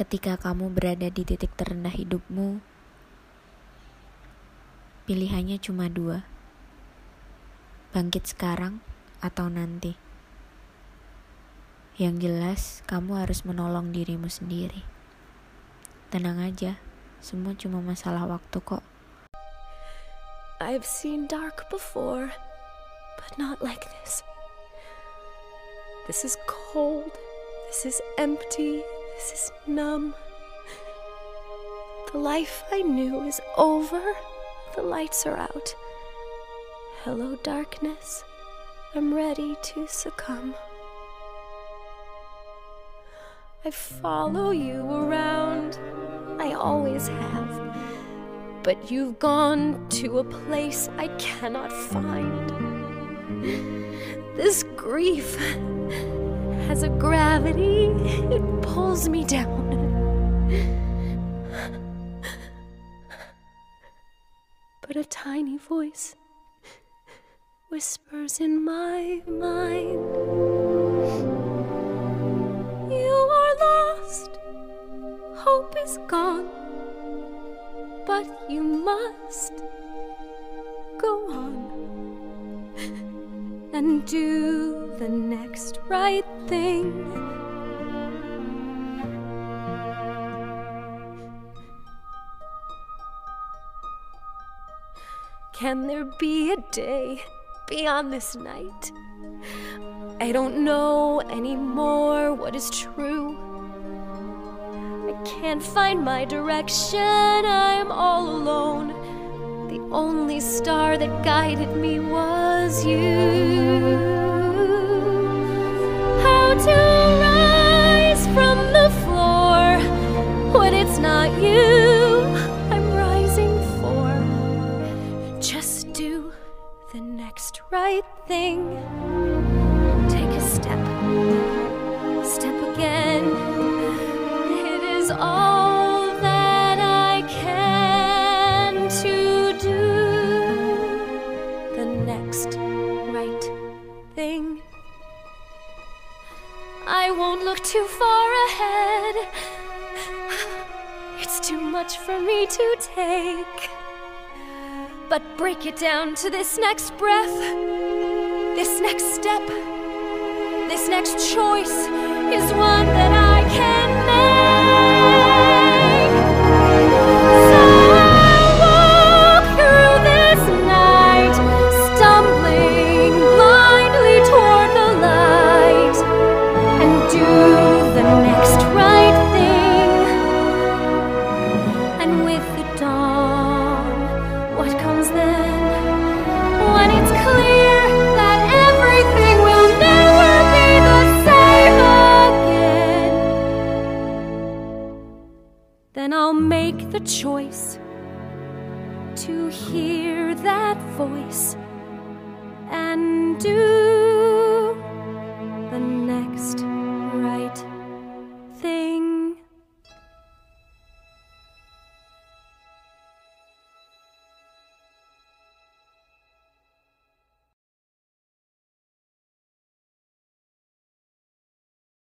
Ketika kamu berada di titik terendah hidupmu, pilihannya cuma dua: bangkit sekarang atau nanti. Yang jelas, kamu harus menolong dirimu sendiri. Tenang aja, semua cuma masalah waktu kok. I've seen dark before, but not like this. This is cold, this is empty, this is numb. The life I knew is over, the lights are out. Hello, darkness, I'm ready to succumb. I follow you around, I always have. But you've gone to a place I cannot find. This grief has a gravity, it pulls me down. But a tiny voice whispers in my mind You are lost, hope is gone, but you must go on and do the next right thing. Can there be a day beyond this night? I don't know anymore what is true. I can't find my direction, I'm all alone. Only star that guided me was you. How to rise from the floor when it's not you I'm rising for. Just do the next right thing. Take a step I won't look too far ahead. It's too much for me to take. But break it down to this next breath, this next step, this next choice is one that I can then I'll make the choice to hear that voice and do